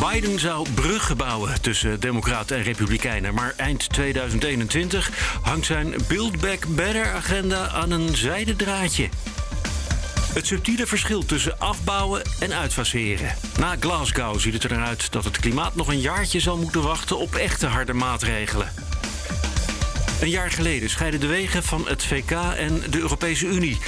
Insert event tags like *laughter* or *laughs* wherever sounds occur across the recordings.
Biden zou bruggen bouwen tussen Democraten en Republikeinen. Maar eind 2021 hangt zijn Build Back Better agenda aan een zijden draadje. Het subtiele verschil tussen afbouwen en uitfaseren. Na Glasgow ziet het er naar uit dat het klimaat nog een jaartje zal moeten wachten op echte harde maatregelen. Een jaar geleden scheiden de wegen van het VK en de Europese Unie.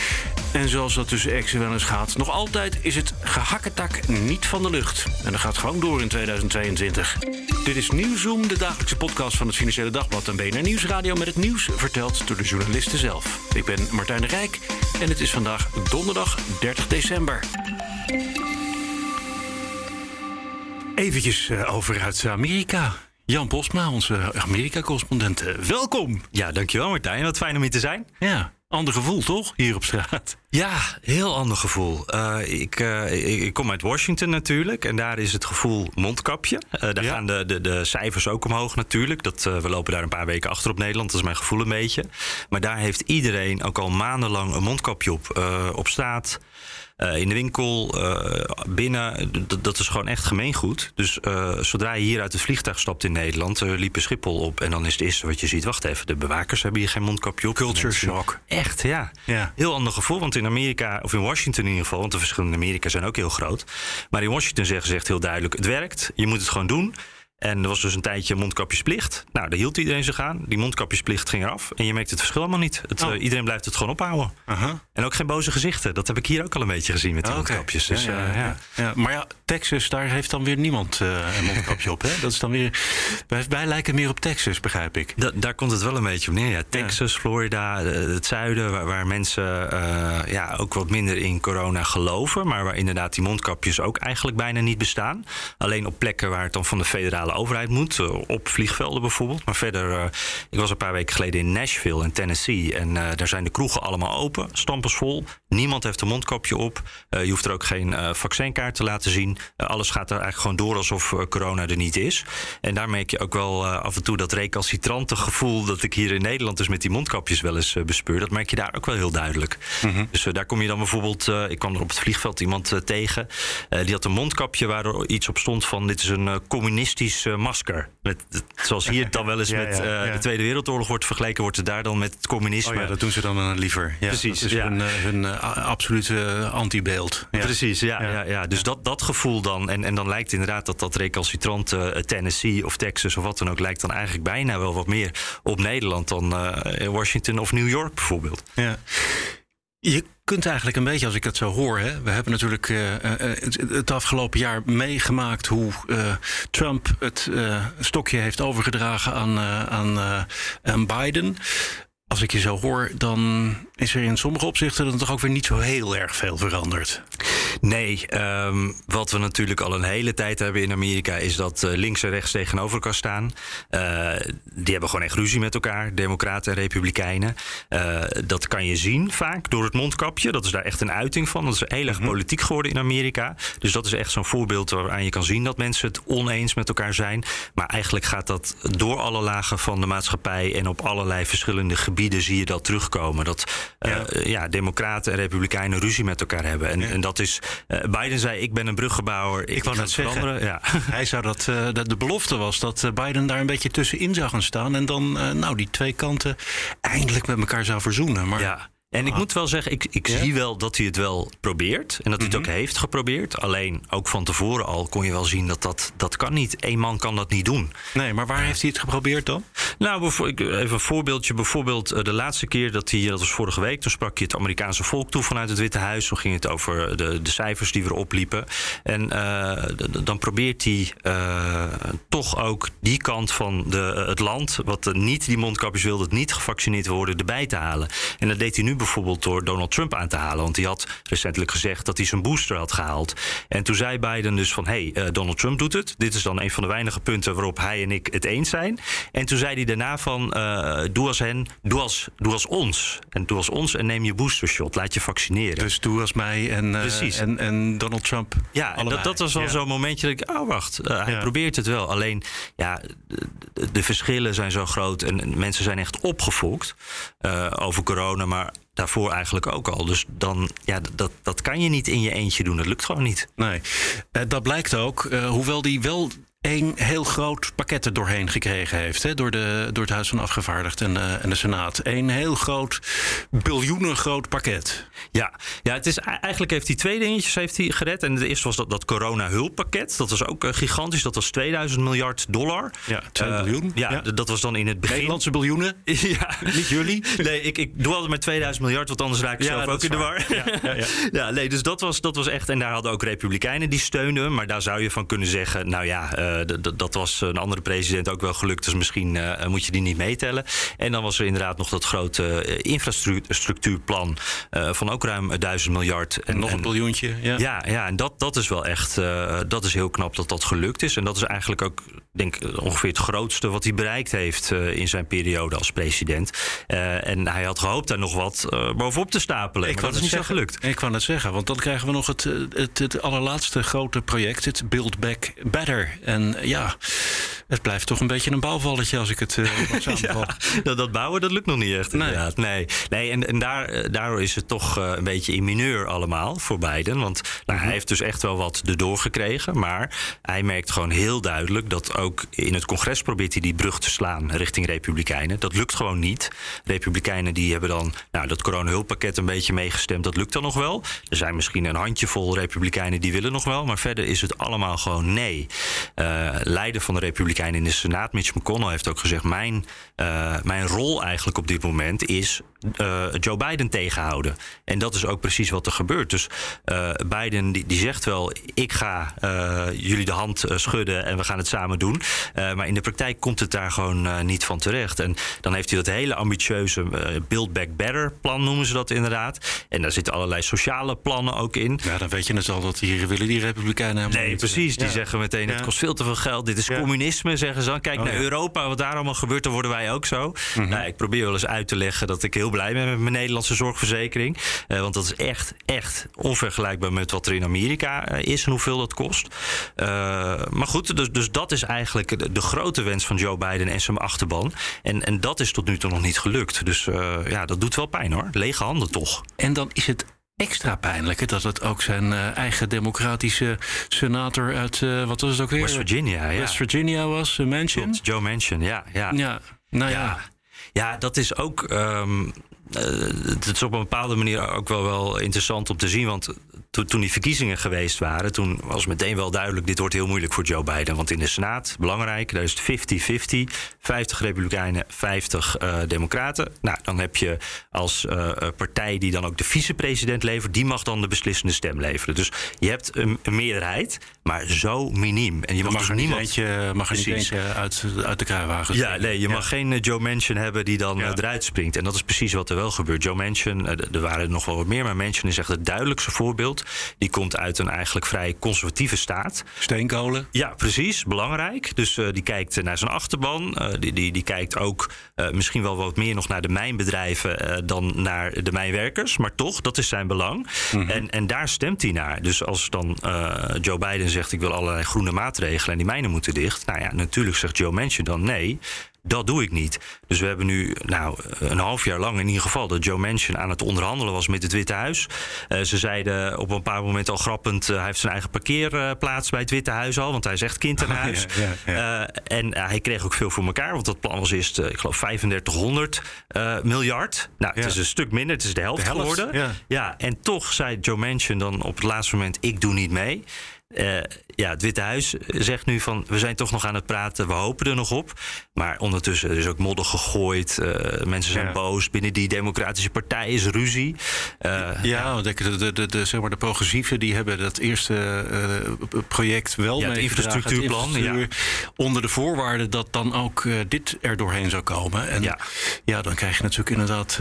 En zoals dat tussen exen wel eens gaat, nog altijd is het gehakketak niet van de lucht. En dat gaat gewoon door in 2022. Dit is Nieuwszoom, de dagelijkse podcast van het Financiële Dagblad en BNR Nieuwsradio met het nieuws verteld door de journalisten zelf. Ik ben Martijn de Rijk en het is vandaag donderdag 30 december. Eventjes uh, over uit Amerika. Jan Bosma, onze Amerika-correspondent. Uh, welkom. Ja, dankjewel Martijn. Wat fijn om hier te zijn. Ja, ander gevoel toch, hier op straat? Ja, heel ander gevoel. Uh, ik, uh, ik, kom uit Washington natuurlijk en daar is het gevoel mondkapje. Uh, daar ja. gaan de, de, de, cijfers ook omhoog natuurlijk. Dat, we lopen daar een paar weken achter op Nederland, dat is mijn gevoel een beetje. Maar daar heeft iedereen ook al maandenlang een mondkapje op, op straat. Uh, in de winkel, uh, binnen. Dat is gewoon echt gemeengoed. Dus uh, zodra je hier uit het vliegtuig stapt in Nederland, liep Schiphol op. En dan is het eerste wat je ziet: wacht even, de bewakers hebben hier geen mondkapje op. Culture shock. Echt, ja. ja. Heel ander gevoel. Want in Amerika, of in Washington in ieder geval, want de verschillen in Amerika zijn ook heel groot. Maar in Washington zeggen ze echt heel duidelijk: het werkt, je moet het gewoon doen. En er was dus een tijdje mondkapjesplicht. Nou, daar hield iedereen zich aan. Die mondkapjesplicht ging eraf. En je merkt het verschil helemaal niet. Het, oh. uh, iedereen blijft het gewoon ophouden. Uh -huh. En ook geen boze gezichten. Dat heb ik hier ook al een beetje gezien met die oh, mondkapjes. Dus, ja, ja, ja. ja, Maar ja, Texas, daar heeft dan weer niemand uh, een mondkapje op. Hè? Dat is dan weer. Wij, wij, lijken meer op Texas, begrijp ik. Da daar komt het wel een beetje op neer. Ja, Texas, Florida, het zuiden, waar, waar mensen ja, ook wat minder in corona geloven. Maar waar inderdaad die mondkapjes ook eigenlijk bijna niet bestaan. Alleen op plekken waar het dan van de federale overheid moet. Uh, op vliegvelden bijvoorbeeld. Maar verder, uh, ik was een paar weken geleden in Nashville in Tennessee. En uh, daar zijn de kroegen allemaal open, stampensvol. Niemand heeft een mondkapje op. je hoeft er ook geen vaccinkaart te laten zien. alles gaat er eigenlijk gewoon door alsof corona er niet is. En daar merk je ook wel af en toe dat recalcitrante gevoel... dat ik hier in Nederland dus met die mondkapjes wel eens bespeur. Dat merk je daar ook wel heel duidelijk. Mm -hmm. Dus daar kom je dan bijvoorbeeld... ik kwam er op het vliegveld iemand tegen. die had een mondkapje waar er iets op stond van... dit is een communistisch masker. Met, zoals hier dan wel eens *laughs* met uh, de Tweede Wereldoorlog wordt vergeleken, wordt het daar dan met het communisme. Oh ja, dat doen ze dan liever. Ja, Precies. Dat is hun, uh, hun absolute antibeeld. Precies, ja. ja. Ja, Dus Dat, dat gevoel dan. En, en dan lijkt inderdaad dat dat recalcitrante Tennessee of Texas of wat dan ook, lijkt dan eigenlijk bijna wel wat meer op Nederland dan Washington of New York bijvoorbeeld. Ja. Je kunt eigenlijk een beetje, als ik het zo hoor, hè, we hebben natuurlijk uh, het, het, afgelopen jaar meegemaakt hoe Trump het stokje heeft overgedragen aan, aan, aan Biden. Als ik je zo hoor, dan is er in sommige opzichten dan toch ook weer niet zo heel erg veel veranderd. Nee, um, wat we natuurlijk al een hele tijd hebben in Amerika is dat uh, links en rechts tegenover elkaar staan. Uh, die hebben gewoon echt ruzie met elkaar, Democraten en Republikeinen. Uh, dat kan je zien vaak door het mondkapje. Dat is daar echt een uiting van. Dat is heel erg -hmm. politiek geworden in Amerika. Dus dat is echt zo'n voorbeeld waaraan je kan zien dat mensen het oneens met elkaar zijn. Maar eigenlijk gaat dat door alle lagen van de maatschappij en op allerlei verschillende gebieden zie je dat terugkomen. Dat ja. ja Democraten en Republikeinen ruzie met elkaar hebben. En, ja. en dat is uh, Biden zei: Ik ben een bruggebouwer. Ik, ik wou net veranderen. Ja. *laughs* Hij zou dat, uh, dat. De belofte was dat uh, Biden daar een beetje tussenin zou gaan staan. En dan, nou, die twee kanten eindelijk met elkaar zou verzoenen. Maar ja. En ik ah. moet wel zeggen, ik, ik ja? zie wel dat hij het wel probeert. En dat hij het mm -hmm. ook heeft geprobeerd. Alleen, ook van tevoren al kon je wel zien dat dat, dat kan niet. Eén man kan dat niet doen. Nee, maar waar heeft hij het geprobeerd dan? Nou, even een voorbeeldje. Bijvoorbeeld de laatste keer dat hij, dat was vorige week... toen sprak hij het Amerikaanse volk toe vanuit het Witte Huis. Toen ging het over de, de cijfers die weer opliepen. En uh, dan probeert hij uh, toch ook die kant van de, het land... wat niet die mondkapjes wilde, het niet gevaccineerd worden, erbij te halen. En dat deed hij nu bijvoorbeeld door Donald Trump aan te halen. Want die had recentelijk gezegd dat hij zijn booster had gehaald. En toen zei Biden dus van, hé, hey, Donald Trump doet het. Dit is dan een van de weinige punten waarop hij en ik het eens zijn. En toen zei hij daarna van, doe als hen, doe als, doe als ons. En doe als ons en neem je boostershot. Laat je vaccineren. Dus doe als mij en, en, en Donald Trump. Ja, en dat, dat was wel zo'n momentje dat ik, oh wacht, hij probeert het wel. Alleen, ja, de, de, verschillen zijn zo groot en mensen zijn echt opgefokt over corona, maar daarvoor eigenlijk ook al. Dus dan, ja, dat, dat kan je niet in je eentje doen. Dat lukt gewoon niet. Nee, uh, dat blijkt ook. Uh, hoewel die wel een heel groot pakket er doorheen gekregen heeft. Hè, door, de, door het Huis van Afgevaardigden en, uh, en de Senaat. Een heel groot, biljoenen groot pakket. Ja, ja het is, eigenlijk heeft hij twee dingetjes heeft hij gered. En de eerste was dat, dat corona-hulppakket. Dat was ook uh, gigantisch. Dat was 2000 miljard dollar. Ja, 2 uh, biljoen. Ja, ja, dat was dan in het begin. Nederlandse biljoenen? *laughs* ja. Niet jullie? Nee, ik, ik doe altijd met 2000 miljard, want anders raak ik ja, zelf ook in de war. Ja, ja, ja. *laughs* ja, nee, dus dat was, dat was echt... En daar hadden ook republikeinen die steunden. Maar daar zou je van kunnen zeggen... Nou ja, dat was een andere president ook wel gelukt. Dus misschien uh, moet je die niet meetellen. En dan was er inderdaad nog dat grote uh, infrastructuurplan van ook ruim 1000 miljard. En, nog een biljoentje. Ja, ja, ja en dat, dat is wel echt dat is heel knap dat dat gelukt is. En dat is eigenlijk ook denk ongeveer het grootste wat hij bereikt heeft in zijn periode als president. en hij had gehoopt daar nog wat bovenop te stapelen. Ik maar dat is niet zeggen, zo gelukt. Ik kwam het zeggen, want dan krijgen we nog het, het, het allerlaatste grote project, het Build Back Better. En ja, het blijft toch een beetje een bouwvalletje als ik het uh, *laughs* ja, dat, dat, bouwen, dat lukt nog niet echt. Nee, nee. nee en, en daar, eh, daardoor is het toch uh, een beetje in mineur allemaal voor Biden. Want nou, hij heeft dus echt wel wat erdoor gekregen. Maar hij merkt gewoon heel duidelijk dat ook in het congres probeert hij die brug te slaan richting Republikeinen. Dat lukt gewoon niet. Republikeinen die hebben dan nou, dat coronahulppakket een beetje meegestemd. Dat lukt dan nog wel. Er zijn misschien een handjevol Republikeinen die willen nog wel. Maar verder is het allemaal gewoon nee. Uh, leider van de Republikeinen in de Senaat, Mitch McConnell, heeft ook gezegd: Mijn, uh, mijn rol eigenlijk op dit moment is uh, Joe Biden tegenhouden. En dat is ook precies wat er gebeurt. Dus Biden die, die, zegt wel: Ik ga jullie de hand schudden en we gaan het samen doen. maar in de praktijk komt het daar gewoon niet van terecht. En dan heeft hij dat hele ambitieuze Build Back Better plan, noemen ze dat inderdaad. En daar zitten allerlei sociale plannen ook in. Ja, dan weet je het al dat hier willen die Republikeinen Nee, precies. Die ja. zeggen meteen: het kost veel te veel geld. Dit is ja. communisme, zeggen ze dan. Kijk oh, naar ja. Europa, wat daar allemaal gebeurt, dan worden wij ook zo. Mm -hmm. nou, ik probeer wel eens uit te leggen dat ik heel blij ben met mijn Nederlandse zorgverzekering. Uh, want dat is echt, echt onvergelijkbaar met wat er in Amerika uh, is en hoeveel dat kost. Uh, maar goed, dus, dus dat is eigenlijk de, de, grote wens van Joe Biden en zijn achterban. En, en dat is tot nu toe nog niet gelukt. Dus ja, dat doet wel pijn hoor. Lege handen toch. En dan is het extra pijnlijk dat het ook zijn uh, eigen democratische senator uit, uh, wat was het ook weer? West Virginia, ja. West Virginia was, uh, Manchin. Klopt, Joe Manchin, ja. Ja, ja nou ja. ja. ja dat is ook... Um, het is op een bepaalde manier ook wel, wel interessant om te zien. Want to, toen die verkiezingen geweest waren, toen was meteen wel duidelijk: dit wordt heel moeilijk voor Joe Biden. Want in de Senaat, belangrijk, daar is het 50-50. 50 Republikeinen, 50 uh, Democraten. Nou, dan heb je als uh, partij die dan ook de vicepresident levert, die mag dan de beslissende stem leveren. Dus je hebt een, een meerderheid, maar zo miniem. En je mag, mag dus er niemand. Eentje, mag er niet eentje uit, uit de kruiwagen. Ja, nee, je ja. mag geen Joe Manchin hebben die dan ja. eruit springt. En dat is precies wat er wel gebeurt. Joe Manchin, er waren nog wel wat meer, maar Manchin is echt het duidelijkste voorbeeld. Die komt uit een eigenlijk vrij conservatieve staat. Steenkolen? Ja, precies. Belangrijk. Dus uh, die kijkt naar zijn achterban. Uh, die, die, die kijkt ook uh, misschien wel wat meer nog naar de mijnbedrijven dan naar de mijnwerkers. Maar toch, dat is zijn belang. Mm -hmm. en, en daar stemt hij naar. Dus als dan Joe Biden zegt: Ik wil allerlei groene maatregelen en die mijnen moeten dicht. Nou ja, natuurlijk zegt Joe Manchin dan nee. Dat doe ik niet. Dus we hebben nu nou, een half jaar lang in ieder geval dat Joe Manchin aan het onderhandelen was met het Witte Huis. Uh, ze zeiden op een paar momenten al grappend: uh, hij heeft zijn eigen parkeerplaats bij het Witte Huis al, want hij zegt kind in *laughs* huis. Oh, ja, ja, ja. En hij kreeg ook veel voor elkaar, want dat plan was eerst, ik geloof, 3500 miljard. Nou, het is een stuk minder, het is de helft, de helft geworden. Ja. en toch zei Joe Manchin dan op het laatste moment: ik doe niet mee. Uh, ja, het Witte Huis zegt nu van we zijn toch nog aan het praten, we hopen er nog op. Maar ondertussen er is ook modder gegooid, uh, mensen zijn boos. Binnen die Democratische Partij is ruzie. Uh, ja, de, de, de, de, zeg maar de progressieven die hebben dat eerste project wel ja, het infrastructuurplan. Ja. Onder de voorwaarde dat dan ook dit er doorheen zou komen. En ja, ja dan krijg je natuurlijk inderdaad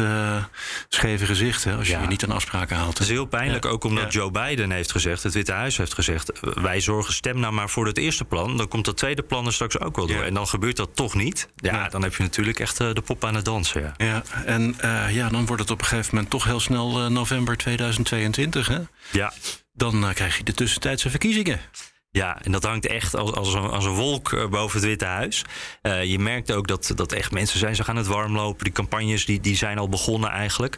scheve gezichten als je je niet aan afspraken haalt. Het is heel pijnlijk ook omdat Joe Biden heeft gezegd, het Witte Huis heeft gezegd wij zorgen stem nou maar voor het eerste plan. Dan komt dat tweede plan er straks ook wel door. En dan gebeurt dat toch niet. Ja, dan heb je natuurlijk echt uh, de pop aan het dansen. Ja, ja en uh, ja, dan wordt het op een gegeven moment toch heel snel uh, november 2022. Hè? Ja. Dan krijg je de tussentijdse verkiezingen. Ja, en dat hangt echt als, als, een, als een wolk eh, boven het Witte Huis. Uh, je merkt ook dat, dat echt mensen zijn zich aan het warmlopen. Die campagnes die, die zijn al begonnen eigenlijk.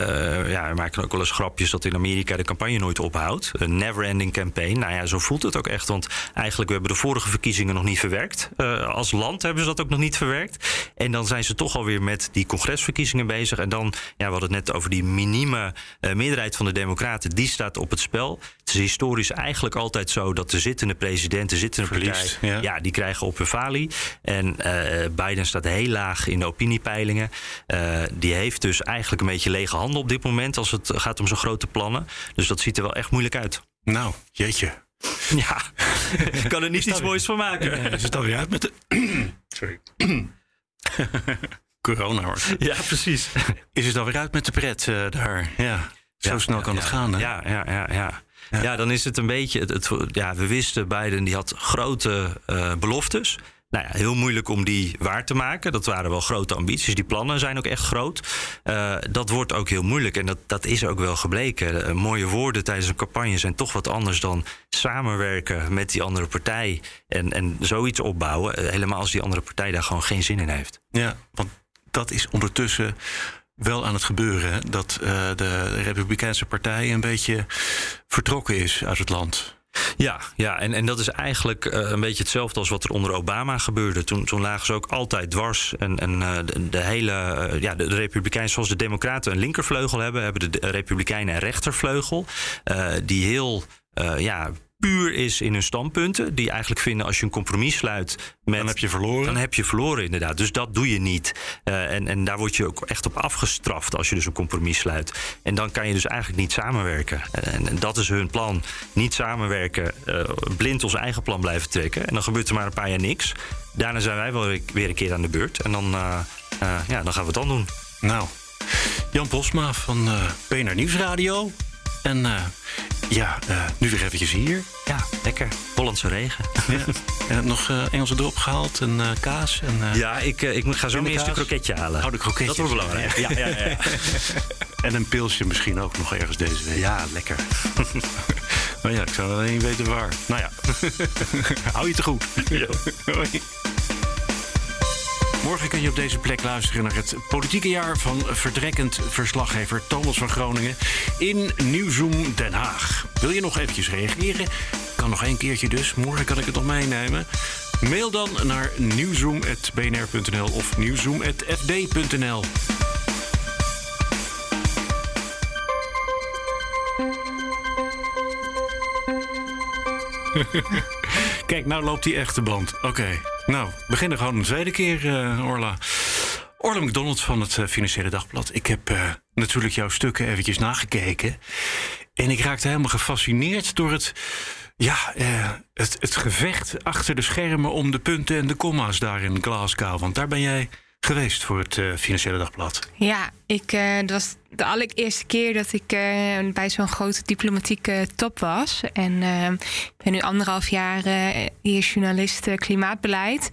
Uh, ja, we maken ook wel eens grapjes dat in Amerika de campagne nooit ophoudt. Een never-ending campaign. Nou ja, zo voelt het ook echt. Want eigenlijk we hebben de vorige verkiezingen nog niet verwerkt. Als land hebben ze dat ook nog niet verwerkt. En dan zijn ze toch alweer met die congresverkiezingen bezig. En dan, ja, we hadden het net over die minieme meerderheid van de Democraten. Die staat op het spel. Het is historisch eigenlijk altijd zo dat de zittende president, de zittende Verliest, partij, ja. die krijgen op hun falie. En uh, Biden staat heel laag in de opiniepeilingen. Uh, die heeft dus eigenlijk een beetje lege handen op dit moment als het gaat om zo'n grote plannen. Dus dat ziet er wel echt moeilijk uit. Nou, jeetje. Ja, ik *laughs* kan er niet iets moois van maken. Uh, is het alweer uit met de. *clears throat* Sorry. *clears throat* Corona hoor. Ja, precies. Is het alweer uit met de pret daar? Ja. Zo snel kan het gaan, hè? Ja, ja, ja, ja. Ja. dan is het een beetje. Het, ja, we wisten, Biden die had grote uh, beloftes. Nou ja, heel moeilijk om die waar te maken. Dat waren wel grote ambities. Die plannen zijn ook echt groot. Uh, dat wordt ook heel moeilijk. En dat, dat is ook wel gebleken. Uh, mooie woorden tijdens een campagne zijn toch wat anders dan samenwerken met die andere partij. En, en zoiets opbouwen. helemaal als die andere partij daar gewoon geen zin in heeft. Ja, want dat is ondertussen wel aan het gebeuren dat uh, de Republikeinse Partij een beetje vertrokken is uit het land. Ja, ja en, en dat is eigenlijk uh, een beetje hetzelfde als wat er onder Obama gebeurde. Toen, toen lagen ze ook altijd dwars. En, en uh, de, hele, ja, de, de, Republikeinen, zoals de Democraten een linkervleugel hebben, hebben de, de Republikeinen een rechtervleugel. die heel ja, puur is in hun standpunten. Die eigenlijk vinden als je een compromis sluit. Met, dan heb je verloren. Dan heb je verloren, inderdaad. Dus dat doe je niet. Uh, en, en daar word je ook echt op afgestraft als je dus een compromis sluit. En dan kan je dus eigenlijk niet samenwerken. En, en dat is hun plan. Niet samenwerken, uh, blind ons eigen plan blijven trekken. En dan gebeurt er maar een paar jaar niks. Daarna zijn wij wel weer een keer aan de beurt. En dan, uh, ja, dan gaan we het dan doen. Nou, Jan Posma van BNR Nieuwsradio. En uh, ja, uh, nu weer eventjes hier. Ja, lekker. Hollandse regen. *laughs* Ja. En nog uh, Engelse drop gehaald en kaas. En, ja, ik, ik ga zo eerst een kroketje halen. Oh, de kroketje. Dat wordt belangrijk. Ja, ja, ja. *laughs* en een pilsje misschien ook nog ergens deze week. Ja, lekker. *laughs* maar ja, ik zou alleen niet weten waar. Nou ja, hou je te goed. Ja. Hoi. Morgen kun je op deze plek luisteren naar het politieke jaar van verdrekkend verslaggever Thomas van Groningen in Nieuwzoom Den Haag. Wil je nog eventjes reageren? Kan nog één keertje dus. Morgen kan ik het nog meenemen. Mail dan naar nieuwzoom.bnr.nl of nieuwzoom.fd.nl. *laughs* Kijk, nou loopt die echte band. Oké. Nou, beginnen gewoon een tweede keer, uh, Orla. Orla McDonald van het uh, Financiële Dagblad. Ik heb uh, natuurlijk jouw stukken eventjes nagekeken. En ik raakte helemaal gefascineerd door het, ja, het, het gevecht achter de schermen om de punten en de komma's daar in Glasgow. Want daar ben jij geweest voor het Financiële Dagblad. Ja, ik, dat was de allereerste keer dat ik uh, bij zo'n grote diplomatieke top was. En uh, ik ben nu anderhalf jaar uh, hier journalist klimaatbeleid.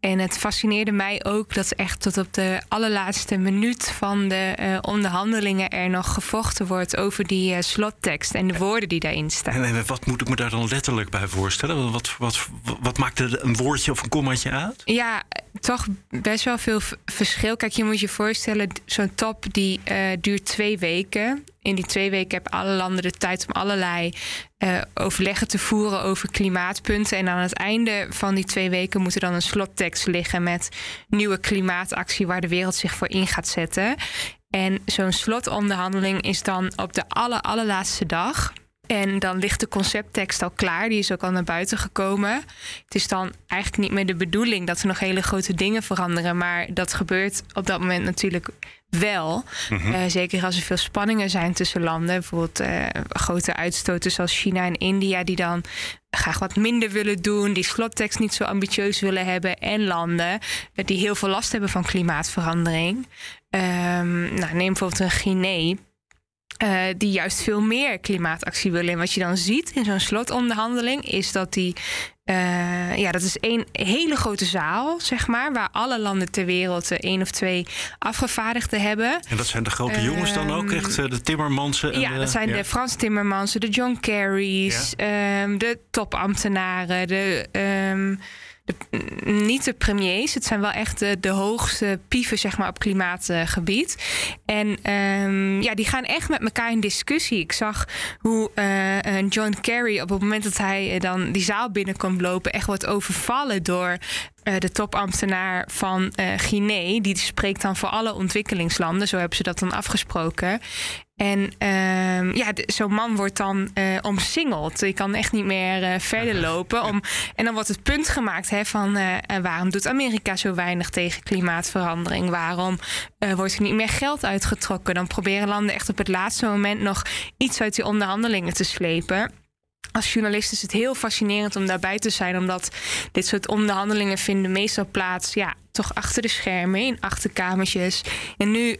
En het fascineerde mij ook dat echt tot op de allerlaatste minuut van de onderhandelingen er nog gevochten wordt over die slottekst en de woorden die daarin staan. En wat moet ik me daar dan letterlijk bij voorstellen? Wat, wat, wat maakt er een woordje of een kommaatje uit? Ja, toch best wel veel verschil. Kijk, je moet je voorstellen, zo'n top die duurt twee weken. In die twee weken hebben alle landen de tijd om allerlei uh, overleggen te voeren over klimaatpunten. En aan het einde van die twee weken moet er dan een slottekst liggen met nieuwe klimaatactie waar de wereld zich voor in gaat zetten. En zo'n slotonderhandeling is dan op de aller, allerlaatste dag. En dan ligt de concepttekst al klaar, die is ook al naar buiten gekomen. Het is dan eigenlijk niet meer de bedoeling dat er nog hele grote dingen veranderen, maar dat gebeurt op dat moment natuurlijk wel. Uh, zeker als er veel spanningen zijn tussen landen, bijvoorbeeld uh, grote uitstoten zoals China en India, die dan graag wat minder willen doen, die slottekst niet zo ambitieus willen hebben, en landen die heel veel last hebben van klimaatverandering. Um, nou, neem bijvoorbeeld een Guinea. Uh, die juist veel meer klimaatactie willen. En wat je dan ziet in zo'n slotonderhandeling is dat die. Uh, ja, dat is één hele grote zaal, zeg maar, waar alle landen ter wereld één of twee afgevaardigden hebben. En dat zijn de grote jongens dan ook, echt eh, de Timmermansen? En ja, dat zijn ja. de Frans Timmermansen, de John Kerry's, ja. um, de topambtenaren, de. Um, de, niet de premiers. Het zijn wel echt de, hoogste pieven zeg maar, op klimaatgebied. En um, ja, die gaan echt met elkaar in discussie. Ik zag hoe uh, John Kerry op het moment dat hij dan die zaal binnen komt lopen... echt wordt overvallen door de topambtenaar van uh, Guinea. Die spreekt dan voor alle ontwikkelingslanden. Zo hebben ze dat dan afgesproken. En uh, ja, zo'n man wordt dan uh, omsingeld. Je kan echt niet meer uh, verder *laughs* lopen. Om, en dan wordt het punt gemaakt hè, van waarom doet Amerika zo weinig tegen klimaatverandering? Waarom wordt er niet meer geld uitgetrokken? Dan proberen landen echt op het laatste moment nog iets uit die onderhandelingen te slepen als journalist is het heel fascinerend om daarbij te zijn, omdat dit soort onderhandelingen vinden meestal plaats, ja, toch achter de schermen, in achterkamertjes. En nu uh,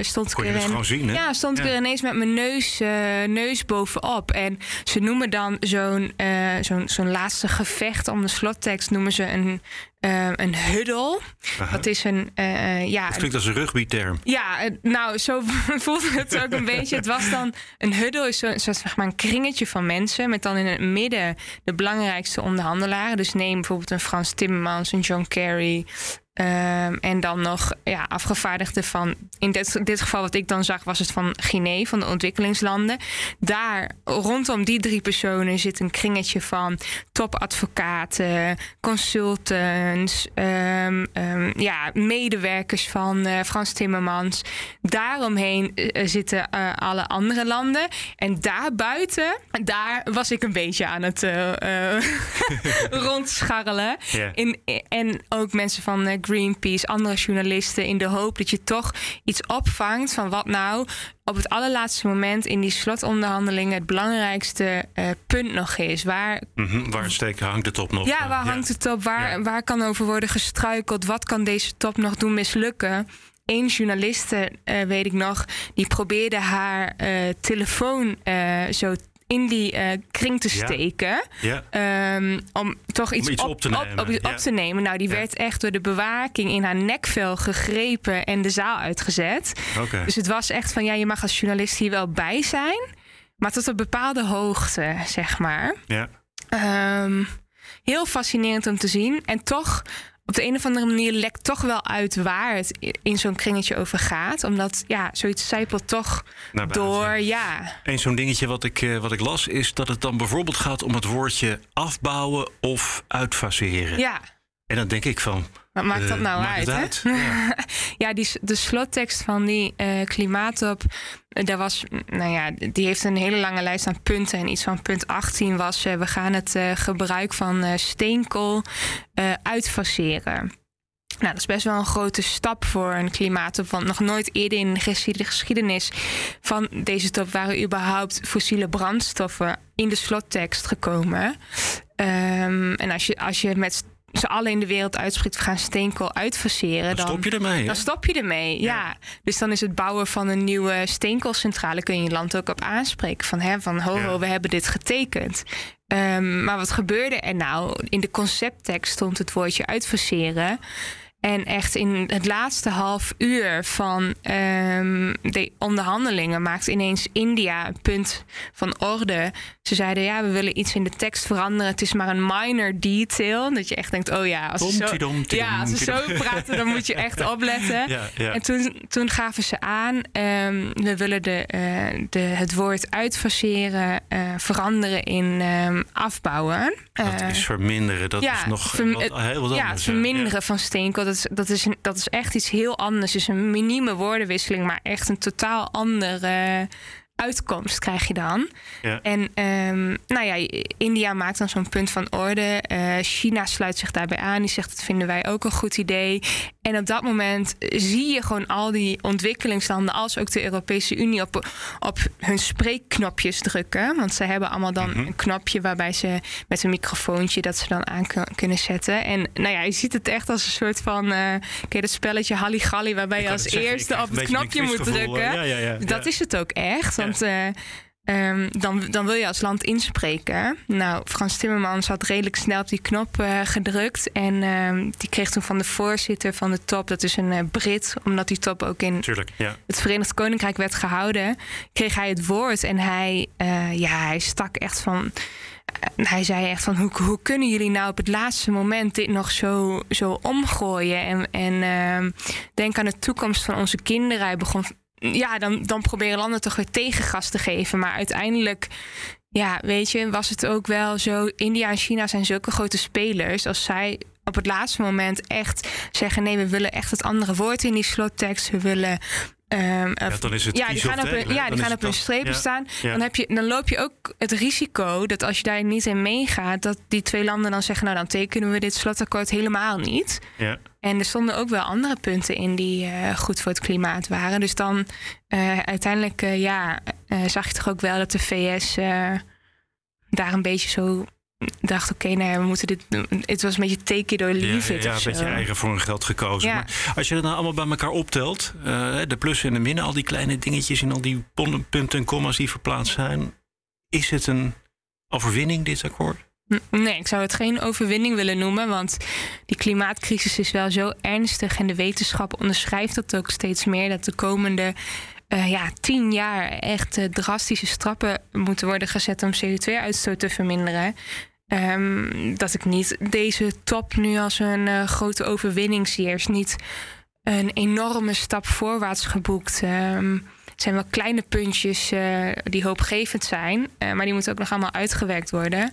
stond Kon ik er in, zien, hè? ja, stond ik er ineens met mijn neus, uh, neus bovenop. En ze noemen dan zo'n uh, zo'n zo'n laatste gevecht om de slottekst noemen ze een, uh, een huddle. Aha. Dat is een, uh, ja, Dat klinkt als een rugbyterm. ja, eh, nou, zo *laughs* voelde het ook een beetje. Het was dan een huddle, is zo'n soort zeg maar een kringetje van mensen. Met dan in het midden de belangrijkste onderhandelaren. Dus neem bijvoorbeeld een Frans Timmermans, een John Kerry. Um, en dan nog ja, afgevaardigden van, in dit, dit geval wat ik dan zag, was het van Guinea, van de ontwikkelingslanden. Daar rondom die drie personen zit een kringetje van topadvocaten, consultants, um, um, ja, medewerkers van uh, Frans Timmermans. Daaromheen uh, zitten uh, alle andere landen. En daarbuiten, daar was ik een beetje aan het *laughs* *laughs* rondscharrelen. In, en ook mensen van Greenpeace, andere journalisten, in de hoop dat je toch iets opvangt van wat nou op het allerlaatste moment in die slotonderhandelingen het belangrijkste uh, punt nog is. Waar, Mhm, Waar steken hangt de top nog? ja, waar hangt het op? Waar, Ja. waar kan over worden gestruikeld? Wat kan deze top nog doen mislukken? Eén journaliste, uh, weet ik nog, die probeerde haar uh, telefoon zo in die uh, kring te steken. Ja. Um, om toch iets, iets op te nemen, Op, op, ja. te nemen. Nou, die werd echt door de bewaking in haar nekvel gegrepen en de zaal uitgezet. Oké. Dus het was echt van ja, je mag als journalist hier wel bij zijn, maar tot een bepaalde hoogte, zeg maar. Ja. Um, heel fascinerend om te zien. En toch, op de een of andere manier lekt toch wel uit waar het in zo'n kringetje over gaat. Omdat ja, zoiets zijpelt toch door. Ja. Eén zo'n dingetje wat ik, eh, wat ik las is dat het dan bijvoorbeeld gaat om het woordje afbouwen of uitfaseren. ja. En dan denk ik van. Wat maakt dat eh, nou uit? hè? *laughs* Ja. ja, die, de slottekst van die eh klimaattop, eh, daar was, mm, nou ja, die heeft een hele lange lijst aan punten. En iets van punt 18 was, we gaan het gebruik van steenkool uitfaseren. Nou, dat is best wel een grote stap voor een klimaattop. Want nog nooit eerder in de geschiedenis van deze top waren überhaupt fossiele brandstoffen in de slottekst gekomen. Ehm, en als je, als je met z'n allen in de wereld uitspreekt, we gaan steenkool uitfaseren. Dan stop je ermee. Dan stop je ermee, ja. Dus dan is het bouwen van een nieuwe steenkoolcentrale... kun je je land ook op aanspreken. Van, hè, van ho, ho, Ja. we hebben dit getekend. Ehm, maar wat gebeurde er nou? In de concepttekst stond het woordje uitfaseren... En echt in het laatste half uur van ehm, de onderhandelingen maakt ineens India een punt van orde. Ze zeiden ja, we willen iets in de tekst veranderen. Het is maar een minor detail. Dat je echt denkt, oh ja, als ze zo, ja, als ze zo praten, dan moet je echt *laughs* opletten. Ja, ja. En toen, toen gaven ze aan, ehm, we willen de, eh, de, het woord uitfaseren eh, veranderen in ehm, afbouwen. Dat Eh, is verminderen. Dat is nog verm- wat, het- heel wat ja, anders. het verminderen van steenkool, is, dat, is dat is echt iets heel anders. Het is een minieme woordenwisseling, maar echt een totaal andere uitkomst krijg je dan. Ja. En ehm, nou ja, India maakt dan zo'n punt van orde. Eh, China sluit zich daarbij aan. Die zegt dat vinden wij ook een goed idee. En op dat moment zie je gewoon al die ontwikkelingslanden, als ook de Europese Unie, op, op hun spreekknopjes drukken. Want ze hebben allemaal dan een knopje waarbij ze met een microfoontje dat ze dan aan kun- kunnen zetten. En nou ja, je ziet het echt als een soort van. ken je dat spelletje Halligalli, waarbij je als zeggen, eerste op het knopje moet drukken. ja, ja, ja. Dat is het ook echt. Want eh, ehm, dan, dan wil je als land inspreken. Nou, Frans Timmermans had redelijk snel op die knop eh, gedrukt. En ehm, die kreeg toen van de voorzitter van de top, dat is een eh, Brit, omdat die top ook in Tuurlijk, ja. het Verenigd Koninkrijk werd gehouden, kreeg hij het woord. En hij, eh, ja, hij stak echt van. hij zei echt van hoe, hoe kunnen jullie nou op het laatste moment dit nog zo, zo omgooien? En, en ehm, denk aan de toekomst van onze kinderen. Hij begon. Ja, dan, dan proberen landen toch weer tegengas te geven. Maar uiteindelijk, ja, weet je, was het ook wel zo. India en China zijn zulke grote spelers. Als zij op het laatste moment echt zeggen: nee, we willen echt het andere woord in die slottekst. We willen. Ehm, Ja, dan is het ja, die gaan op, ja, die gaan op hun strepen Ja, staan. ja. Dan, heb je, dan loop je ook het risico dat als je daar niet in meegaat, dat die twee landen dan zeggen: Nou, dan tekenen we dit slotakkoord helemaal niet. Ja. En er stonden ook wel andere punten in die eh, goed voor het klimaat waren. Dus dan eh, uiteindelijk, eh, ja, zag je toch ook wel dat de VS daar een beetje zo dacht: Oké, nou ja, we moeten dit. doen. Het was een beetje take it or Ja, leave it. ja, een zo. beetje eigen voor hun geld gekozen. Ja. Maar als je dat nou allemaal bij elkaar optelt, eh, de plussen en de minnen, al die kleine dingetjes en al die punten en commas die verplaatst zijn, is het een overwinning, dit akkoord? Nee, ik zou het geen overwinning willen noemen, want die klimaatcrisis is wel zo ernstig en de wetenschap onderschrijft dat ook steeds meer dat de komende eh, ja, tien jaar echt eh, drastische strappen moeten worden gezet om CO2-uitstoot te verminderen. Ehm, dat ik niet deze top nu als een eh, grote overwinning zie. Er is niet een enorme stap voorwaarts geboekt. Ehm, het zijn wel kleine puntjes eh, die hoopgevend zijn, eh, maar die moeten ook nog allemaal uitgewerkt worden.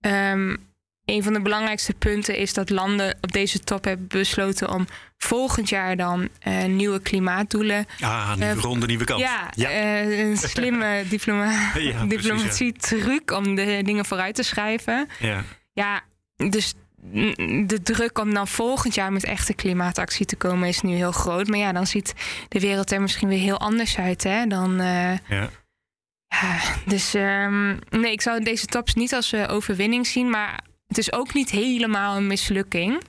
Ehm, een van de belangrijkste punten is dat landen op deze top hebben besloten om volgend jaar dan eh, nieuwe klimaatdoelen. Ah, nieuwe Eh, ronde, nieuwe kans. Ja, eh, een *laughs* slimme diploma Ja, diplomatie-truc om de dingen vooruit te schrijven. Ja. Ja, dus de druk om dan volgend jaar met echte klimaatactie te komen is nu heel groot. Maar ja, dan ziet de wereld er misschien weer heel anders uit hè, dan. Ja. ja, dus ehm, nee, ik zou deze tops niet als overwinning zien, maar het is ook niet helemaal een mislukking.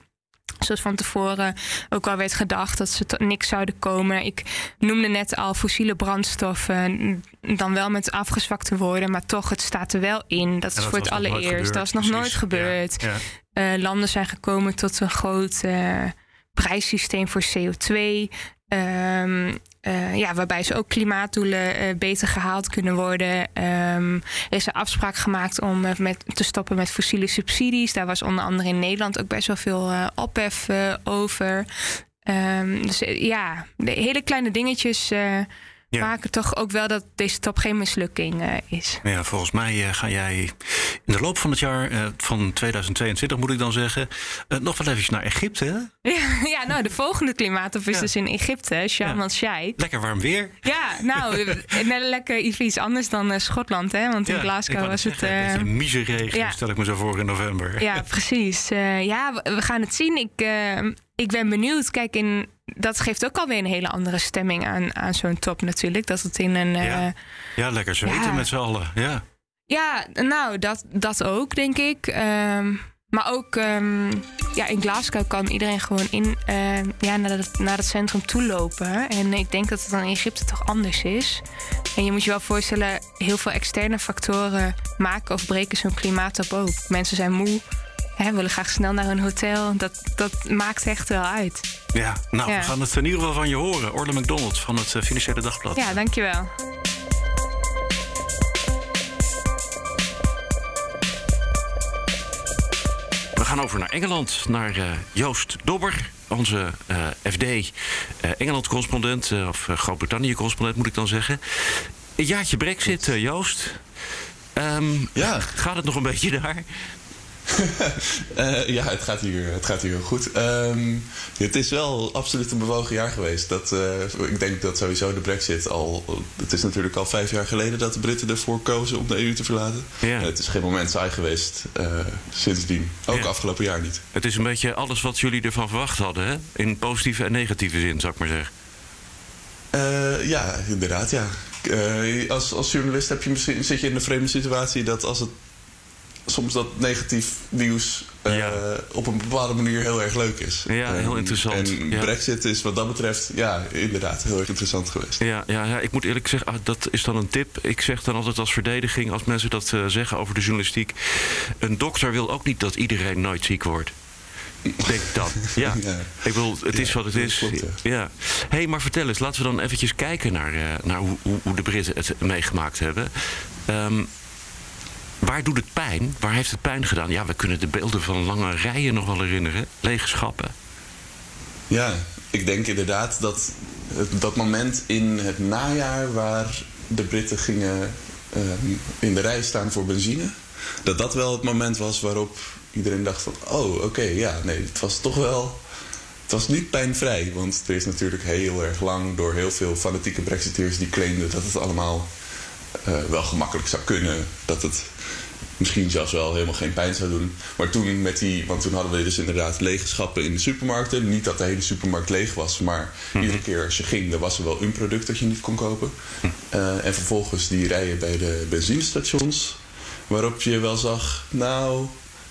Zoals van tevoren ook al werd gedacht dat ze tot niks zouden komen. Ik noemde net al fossiele brandstoffen, dan wel met afgezwakte woorden, maar toch, het staat er wel in. Dat is voor het allereerst. Dat is nog nooit gebeurd. Ja, ja. Eh, landen zijn gekomen tot een groot eh, prijssysteem voor CO2. Ehm, eh, ja, waarbij ze ook klimaatdoelen eh, beter gehaald kunnen worden. Ehm, er is een afspraak gemaakt om eh, met, te stoppen met fossiele subsidies. Daar was onder andere in Nederland ook best wel veel ophef over. Ehm, dus ja, hele kleine dingetjes Ja. maken toch ook wel dat deze top geen mislukking eh, is. Ja, volgens mij eh, ga jij in de loop van het jaar, eh, van 2022 moet ik dan zeggen, nog wel even naar Egypte. hè? *laughs* Ja, ja, nou, de volgende klimaattop is Ja. dus in Egypte, Sharm el-Sheikh. Lekker warm weer. Ja, nou, *laughs* net lekker iets iets anders dan Schotland, hè? Want in Glasgow was het. eh, Een ja. stel ik me zo voor in november. ja, precies. Ja, we, we gaan het zien. Ik, ik ben benieuwd. Kijk, in, dat geeft ook alweer een hele andere stemming aan, aan zo'n top natuurlijk. Dat het in een. eh, Ja. Ja, lekker zweten Ja. met z'n allen. Ja. Ja, nou, dat, dat ook, denk ik. Ehm, maar ook ehm, ja, in Glasgow kan iedereen gewoon in, ehm, ja, naar, het, naar het centrum toe lopen. En ik denk dat het dan in Egypte toch anders is. En je moet je wel voorstellen, heel veel externe factoren maken of breken zo'n klimaattop ook. Mensen zijn moe, hè, willen graag snel naar hun hotel. Dat, dat maakt echt wel uit. ja, nou, Ja. we gaan het in ieder geval van je horen. Orle McDonald van het eh, Financiële Dagblad. Ja, dankjewel. We gaan over naar Engeland, naar eh, Joost Dobber, onze eh, FD eh, Engeland-correspondent, eh, of Groot-Brittannië-correspondent moet ik dan zeggen. Een jaartje Brexit, eh, Joost. Ehm, Ja. Gaat het nog een beetje daar? Uh, *laughs* ja, het gaat hier, het gaat hier heel goed. Um, het is wel absoluut een bewogen jaar geweest. Dat, uh, ik denk dat sowieso de brexit al... Het is natuurlijk al vijf jaar geleden dat de Britten ervoor kozen om de EU te verlaten. Ja. het is geen moment saai geweest uh, sindsdien. Ook ja. afgelopen jaar niet. Het is een beetje alles wat jullie ervan verwacht hadden, hè? In positieve en negatieve zin, zou ik maar zeggen. ja, inderdaad, ja. als, als journalist heb je misschien, zit je in de vreemde situatie dat als het soms dat negatief nieuws uh, op een bepaalde manier heel erg leuk is. Ja, heel interessant. En ja. Brexit is wat dat betreft, ja, inderdaad heel erg interessant geweest. Ja, ja, ja ik moet eerlijk zeggen, ah, dat is dan een tip. Ik zeg dan altijd als verdediging, als mensen dat uh, zeggen over de journalistiek. Een dokter wil ook niet dat iedereen nooit ziek wordt. Denk dat. *laughs* Ja. ja. Ik bedoel, het is wat het is. Klopt, ja. ja. hey, maar vertel eens, laten we dan eventjes kijken naar, uh, naar hoe, hoe, de Britten het meegemaakt hebben. Um, Waar doet het pijn? Waar heeft het pijn gedaan? Ja, we kunnen de beelden van lange rijen nog wel herinneren. Lege schappen. Ja, ik denk inderdaad dat dat moment in het najaar waar de Britten gingen uh, in de rij staan voor benzine, dat dat wel het moment was waarop iedereen dacht van, oh oké, ja, nee, het was toch wel, het was niet pijnvrij, want er is natuurlijk heel erg lang door heel veel fanatieke Brexiteers die claimden dat het allemaal wel gemakkelijk zou kunnen, dat het misschien zelfs wel helemaal geen pijn zou doen. Maar toen met die, want toen hadden we dus inderdaad lege schappen in de supermarkten. Niet dat de hele supermarkt leeg was, maar mhm. iedere keer als je ging, dan was er wel een product dat je niet kon kopen. Mhm. Uh, en vervolgens die rijen bij de benzinestations, waarop je wel zag, nou,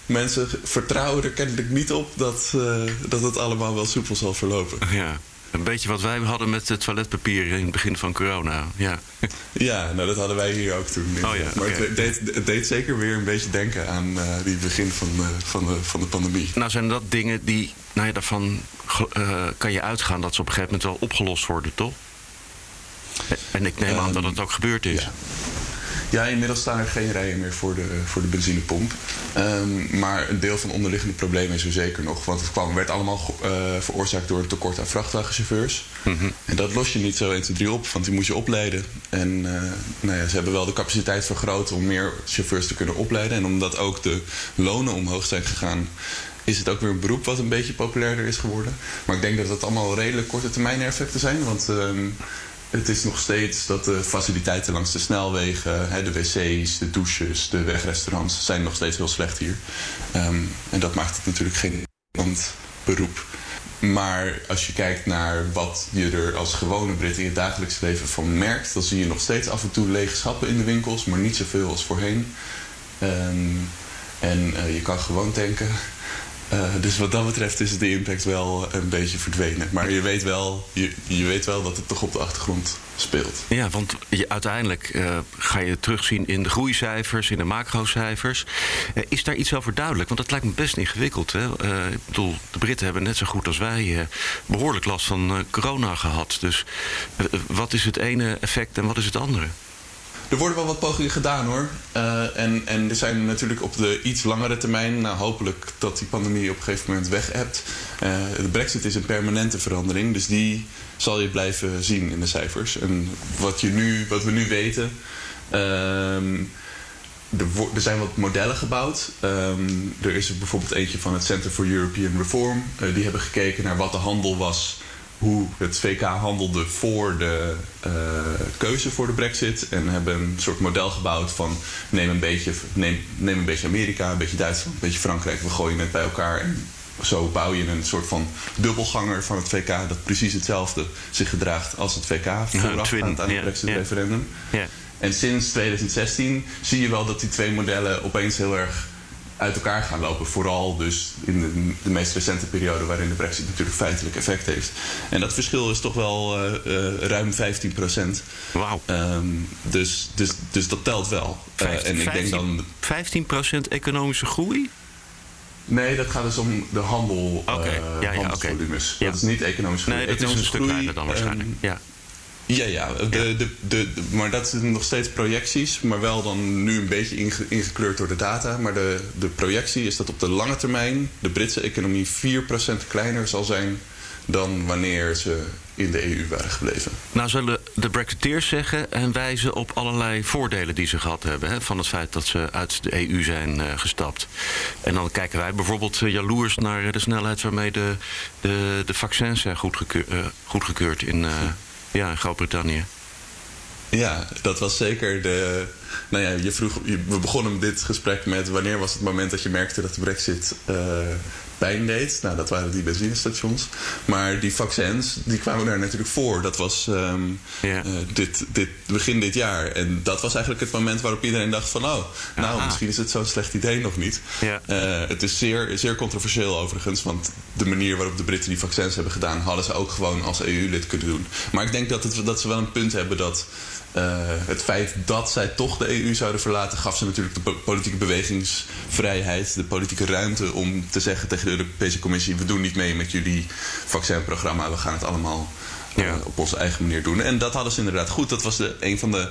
mensen vertrouwen er kennelijk niet op dat, uh, dat het allemaal wel soepel zal verlopen. Ja. Een beetje wat wij hadden met het toiletpapier in het begin van corona. Ja, *laughs* ja nou dat hadden wij hier ook toen. Oh, ja, maar het, deed, het, deed, zeker weer een beetje denken aan uh, die begin van, uh, van, de, van de pandemie. Nou zijn dat dingen die, nou ja, daarvan uh, kan je uitgaan dat ze op een gegeven moment wel opgelost worden, toch? En ik neem um, aan dat het ook gebeurd is. Ja. Ja, inmiddels staan er geen rijen meer voor de, voor de benzinepomp. Um, maar een deel van de onderliggende problemen is er zeker nog. Want het kwam, werd allemaal uh, veroorzaakt door het tekort aan vrachtwagenchauffeurs. Mm -hmm. En dat los je niet zo 1, 2, 3 op, want die moet je opleiden. En uh, nou ja, ze hebben wel de capaciteit vergroot om meer chauffeurs te kunnen opleiden. En omdat ook de lonen omhoog zijn gegaan, is het ook weer een beroep wat een beetje populairder is geworden. Maar ik denk dat dat allemaal redelijk korte termijn effecten zijn. Want um, het is nog steeds dat de faciliteiten langs de snelwegen, de wc's, de douches, de wegrestaurants zijn nog steeds heel slecht hier. Um, en dat maakt het natuurlijk geen beroep. Maar als je kijkt naar wat je er als gewone Brit in je dagelijks leven van merkt, dan zie je nog steeds af en toe lege schappen in de winkels, maar niet zoveel als voorheen. Um, en uh, je kan gewoon denken, uh, dus wat dat betreft is de impact wel een beetje verdwenen. Maar je weet wel, je, je weet wel dat het toch op de achtergrond speelt. Ja, want je, uiteindelijk uh, ga je terugzien in de groeicijfers, in de macrocijfers. Uh, is daar iets over duidelijk? Want dat lijkt me best ingewikkeld. Hè? ik bedoel, de Britten hebben net zo goed als wij behoorlijk last van corona gehad. Dus wat is het ene effect en wat is het andere? Er worden wel wat pogingen gedaan hoor. Uh, en, en er zijn natuurlijk op de iets langere termijn, nou, hopelijk dat die pandemie op een gegeven moment weg hebt. Uh, de brexit is een permanente verandering, dus die zal je blijven zien in de cijfers. En wat, je nu, wat we nu weten. Um, er, zijn wat modellen gebouwd. Um, er is bijvoorbeeld eentje van het Center for European Reform. Uh, die hebben gekeken naar wat de handel was hoe het VK handelde voor de uh, keuze voor de brexit. En hebben een soort model gebouwd van neem een beetje, neem, neem een beetje Amerika, een beetje Duitsland, een beetje Frankrijk. We gooien het bij elkaar en zo bouw je een soort van dubbelganger van het VK... dat precies hetzelfde zich gedraagt als het VK voorafgaand aan het brexit-referendum. En sinds 2016 zie je wel dat die twee modellen opeens heel erg uit elkaar gaan lopen. Vooral dus in de, de, meest recente periode waarin de brexit natuurlijk feitelijk effect heeft. En dat verschil is toch wel uh, uh, ruim 15 procent. Wauw. Um, dus, dus, dus dat telt wel. 15, uh, en ik 15, denk dan... 15 procent economische groei? Nee, dat gaat dus om de handel, okay. ja, ja, handelsvolumes. Okay. Ja. Dat is niet economische groei. Nee, dat is een stuk kleiner dan waarschijnlijk. Um, ja. Ja, ja, de, de, de, maar dat zijn nog steeds projecties, maar wel dan nu een beetje inge, ingekleurd door de data. Maar de, de projectie is dat op de lange termijn de Britse economie 4% kleiner zal zijn dan wanneer ze in de EU waren gebleven. Nou zullen de Brexiteers zeggen en wijzen op allerlei voordelen die ze gehad hebben. Hè, van het feit dat ze uit de EU zijn uh, gestapt. En dan kijken wij bijvoorbeeld uh, jaloers naar de snelheid waarmee de, de, de vaccins zijn uh, goedgekeurd in, ja, in Groot-Brittannië. Ja, dat was zeker de. Nou ja, je vroeg, we begonnen dit gesprek met wanneer was het moment dat je merkte dat de Brexit pijn deed. Nou, dat waren die benzinestations. Maar die vaccins, die kwamen daar natuurlijk voor. Dat was um, ja. uh, dit, dit, begin dit jaar. En dat was eigenlijk het moment waarop iedereen dacht van... oh, nou, Aha. misschien is het zo'n slecht idee nog niet. Ja. Uh, het is zeer, zeer controversieel overigens. Want de manier waarop de Britten die vaccins hebben gedaan... hadden ze ook gewoon als EU-lid kunnen doen. Maar ik denk dat, het, dat ze wel een punt hebben dat... Uh, het feit dat zij toch de EU zouden verlaten, gaf ze natuurlijk de politieke bewegingsvrijheid, de politieke ruimte om te zeggen tegen de Europese Commissie: we doen niet mee met jullie vaccinprogramma, we gaan het allemaal uh, ja. op onze eigen manier doen. En dat hadden ze inderdaad goed. Dat was de, een, van de,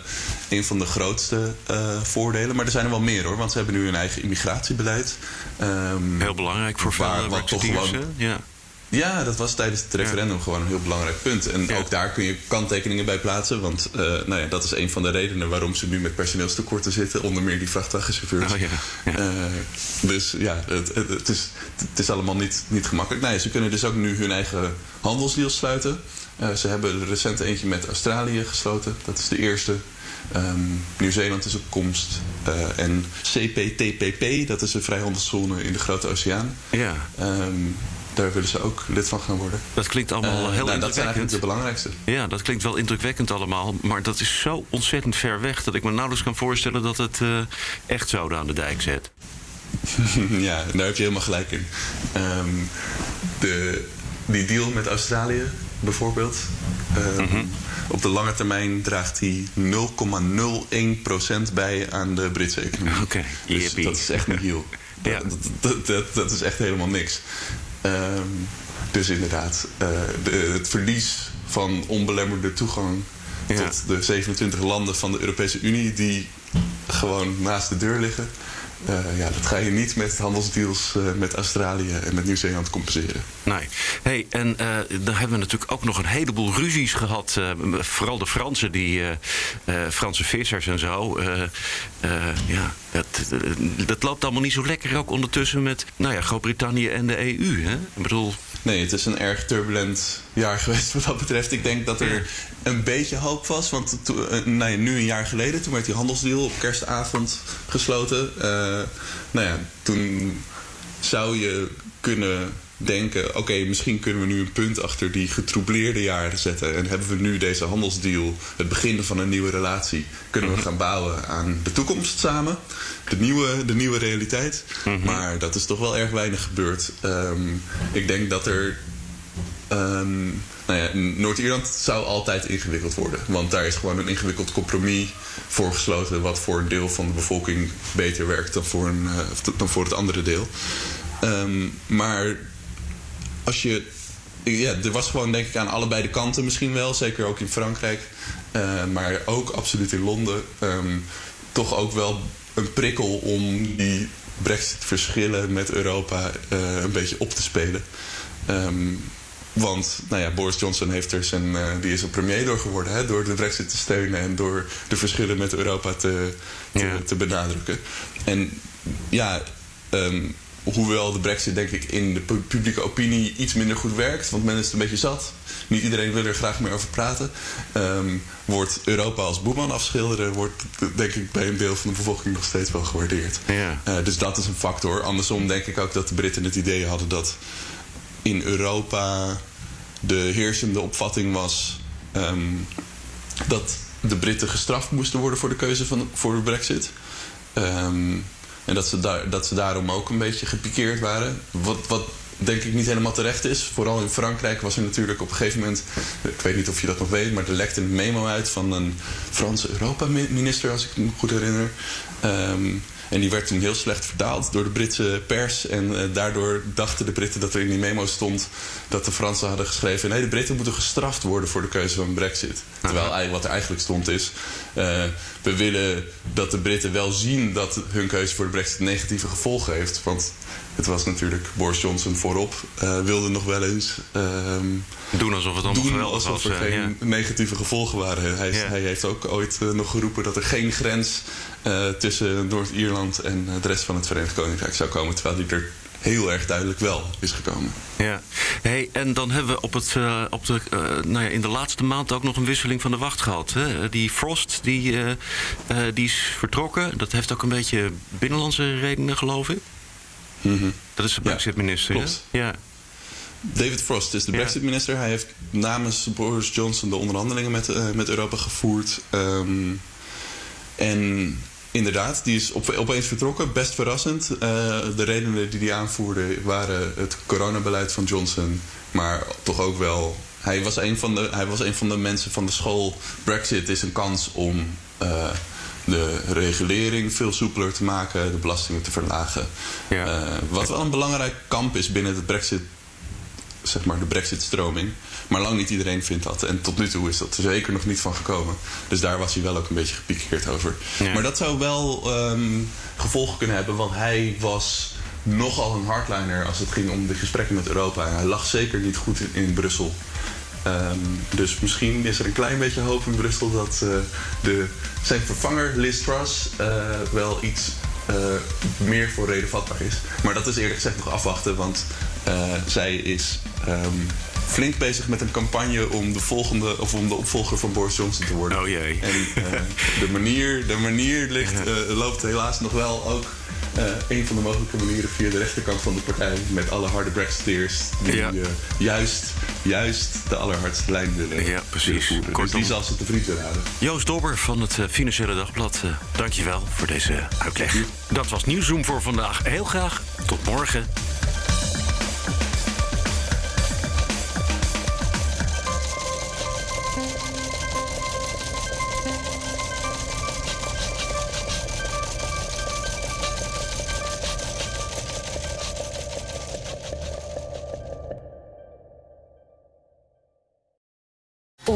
een van de grootste uh, voordelen. Maar er zijn er wel meer hoor, want ze hebben nu een eigen immigratiebeleid. Um, Heel belangrijk voor veel wat toch gewoon. Ja. Ja, dat was tijdens het referendum ja. gewoon een heel belangrijk punt. En ja. ook daar kun je kanttekeningen bij plaatsen. Want uh, nou ja, dat is een van de redenen waarom ze nu met personeelstekorten zitten. Onder meer die vrachtwagenchauffeurs. Oh, ja. Uh, dus ja, het, het, het, is, het is allemaal niet, niet gemakkelijk. Nou ze kunnen dus ook nu hun eigen handelsdeals sluiten. Uh, ze hebben er recent eentje met Australië gesloten. Dat is de eerste. Um, Nieuw-Zeeland is op komst. Uh, en CPTPP, dat is een vrijhandelszone in de Grote Oceaan. Ja. Um, daar willen ze ook lid van gaan worden. Dat klinkt allemaal uh, heel nou, indrukwekkend. Dat zijn eigenlijk de belangrijkste. Ja, dat klinkt wel indrukwekkend allemaal. Maar dat is zo ontzettend ver weg dat ik me nauwelijks kan voorstellen dat het uh, echt zouden aan de dijk zet. *laughs* ja, daar heb je helemaal gelijk in. Um, de, die deal met Australië bijvoorbeeld. Um, mm -hmm. Op de lange termijn draagt hij 0,01% bij aan de Britse economie. Oké, okay. dus dat is echt een deal. *laughs* ja. dat, dat, dat, dat, is echt helemaal niks. Um, dus inderdaad, uh, de, het verlies van onbelemmerde toegang ja. tot de 27 landen van de Europese Unie die gewoon naast de deur liggen. Uh, ja, dat ga je niet met handelsdeals uh, met Australië en met Nieuw-Zeeland compenseren. Nee. Hey, en uh, dan hebben we natuurlijk ook nog een heleboel ruzies gehad. vooral de Fransen, die Franse vissers en zo. ja, dat, dat loopt allemaal niet zo lekker ook ondertussen met nou ja, Groot-Brittannië en de EU. Hè? Ik bedoel, Nee, het is een erg turbulent jaar geweest wat dat betreft. Ik denk dat er een beetje hoop was. Want to, uh, nou ja, nu een jaar geleden, toen werd die handelsdeal op kerstavond gesloten. Uh, nou ja, toen zou je kunnen denken: oké, okay, misschien kunnen we nu een punt achter die getroubleerde jaren zetten. En hebben we nu deze handelsdeal, het begin van een nieuwe relatie, kunnen we gaan bouwen aan de toekomst samen. De nieuwe, de nieuwe realiteit. Mm -hmm. Maar dat is toch wel erg weinig gebeurd. Um, ik denk dat er. Um, nou ja, Noord-Ierland zou altijd ingewikkeld worden. Want daar is gewoon een ingewikkeld compromis voor gesloten. wat voor een deel van de bevolking beter werkt dan voor, een, uh, dan voor het andere deel. Um, maar als je. Ja, er was gewoon denk ik aan allebei de kanten misschien wel. Zeker ook in Frankrijk. Uh, maar ook absoluut in Londen. Um, toch ook wel een prikkel om die Brexit-verschillen met Europa uh, een beetje op te spelen. Um, want nou ja, Boris Johnson heeft er zijn, uh, die is een premier door geworden. Hè, door de Brexit te steunen en door de verschillen met Europa te, te, ja. te benadrukken. En ja, um, hoewel de brexit denk ik in de publieke opinie iets minder goed werkt. Want men is het een beetje zat. Niet iedereen wil er graag meer over praten. Um, wordt Europa als boeman afschilderen... wordt denk ik bij een deel van de bevolking nog steeds wel gewaardeerd. Ja. Uh, dus dat is een factor. Andersom denk ik ook dat de Britten het idee hadden dat... in Europa de heersende opvatting was... Um, dat de Britten gestraft moesten worden voor de keuze van, voor de brexit. Um, en dat ze, daar, dat ze daarom ook een beetje gepikeerd waren. Wat, wat denk ik niet helemaal terecht is. Vooral in Frankrijk was er natuurlijk op een gegeven moment... ik weet niet of je dat nog weet... maar er lekte een memo uit van een Franse Europa-minister... als ik me goed herinner. Um, en die werd toen heel slecht vertaald door de Britse pers. En uh, daardoor dachten de Britten dat er in die memo stond... dat de Fransen hadden geschreven... nee, de Britten moeten gestraft worden voor de keuze van Brexit. Terwijl wat er eigenlijk stond is... Uh, we willen dat de Britten wel zien dat hun keuze voor de Brexit negatieve gevolgen heeft. Want het was natuurlijk Boris Johnson voorop. Uh, wilde nog wel eens. Ehm, doen alsof het allemaal doen geweldig alsof was. er eh, geen ja. negatieve gevolgen waren. Hij, Ja. hij heeft ook ooit eh, nog geroepen dat er geen grens eh, tussen Noord-Ierland en eh, de rest van het Verenigd Koninkrijk zou komen. Terwijl die er heel erg duidelijk wel is gekomen. Ja. Hey, en dan hebben we op het, eh, op de, eh, nou ja, in de laatste maand ook nog een wisseling van de wacht gehad. Hè? Die Frost die, eh, die is vertrokken. Dat heeft ook een beetje binnenlandse redenen, geloof ik. Dat is de Brexit-minister. Ja. David Frost is de. Brexit-minister. Hij heeft namens Boris Johnson de onderhandelingen met, met Europa gevoerd. Ehm, en inderdaad, die is op, opeens vertrokken. Best verrassend. Eh, de redenen die hij aanvoerde waren het coronabeleid van Johnson. Maar toch ook wel... Hij was een van de, hij was een van de mensen van de school... Brexit is een kans om... eh, de regulering veel soepeler te maken, de belastingen te verlagen. Ja. Eh, wat wel een belangrijk kamp is binnen het Brexit zeg maar, de Brexit-stroming. Maar lang niet iedereen vindt dat. En tot nu toe is dat er zeker nog niet van gekomen. Dus daar was hij wel ook een beetje gepikeerd over. Ja. Maar dat zou wel ehm, gevolgen kunnen hebben, want hij was nogal een hardliner als het ging om de gesprekken met Europa. En hij lag zeker niet goed in, in Brussel. Ehm, dus misschien is er een klein beetje hoop in Brussel dat eh, de, zijn vervanger Liz Truss eh, wel iets eh, meer voor reden vatbaar is. Maar dat is eerlijk gezegd nog afwachten, want zij is ehm, flink bezig met een campagne om de volgende of om de opvolger van Boris Johnson te worden. Oh jee. En eh, de, manier, de manier ligt, eh, loopt helaas nog wel ook eh, een van de mogelijke manieren via de rechterkant van de partij. Met alle harde Brexiteers die Ja. eh, juist, juist de allerhardste lijn willen, Ja, precies. willen. Dus Kortom. die zal ze te vriezen raden. Joost Dobber van het eh, Financiële Dagblad, eh, dankjewel voor deze uitleg. Dat was Nieuwszoom voor vandaag. Heel graag tot morgen.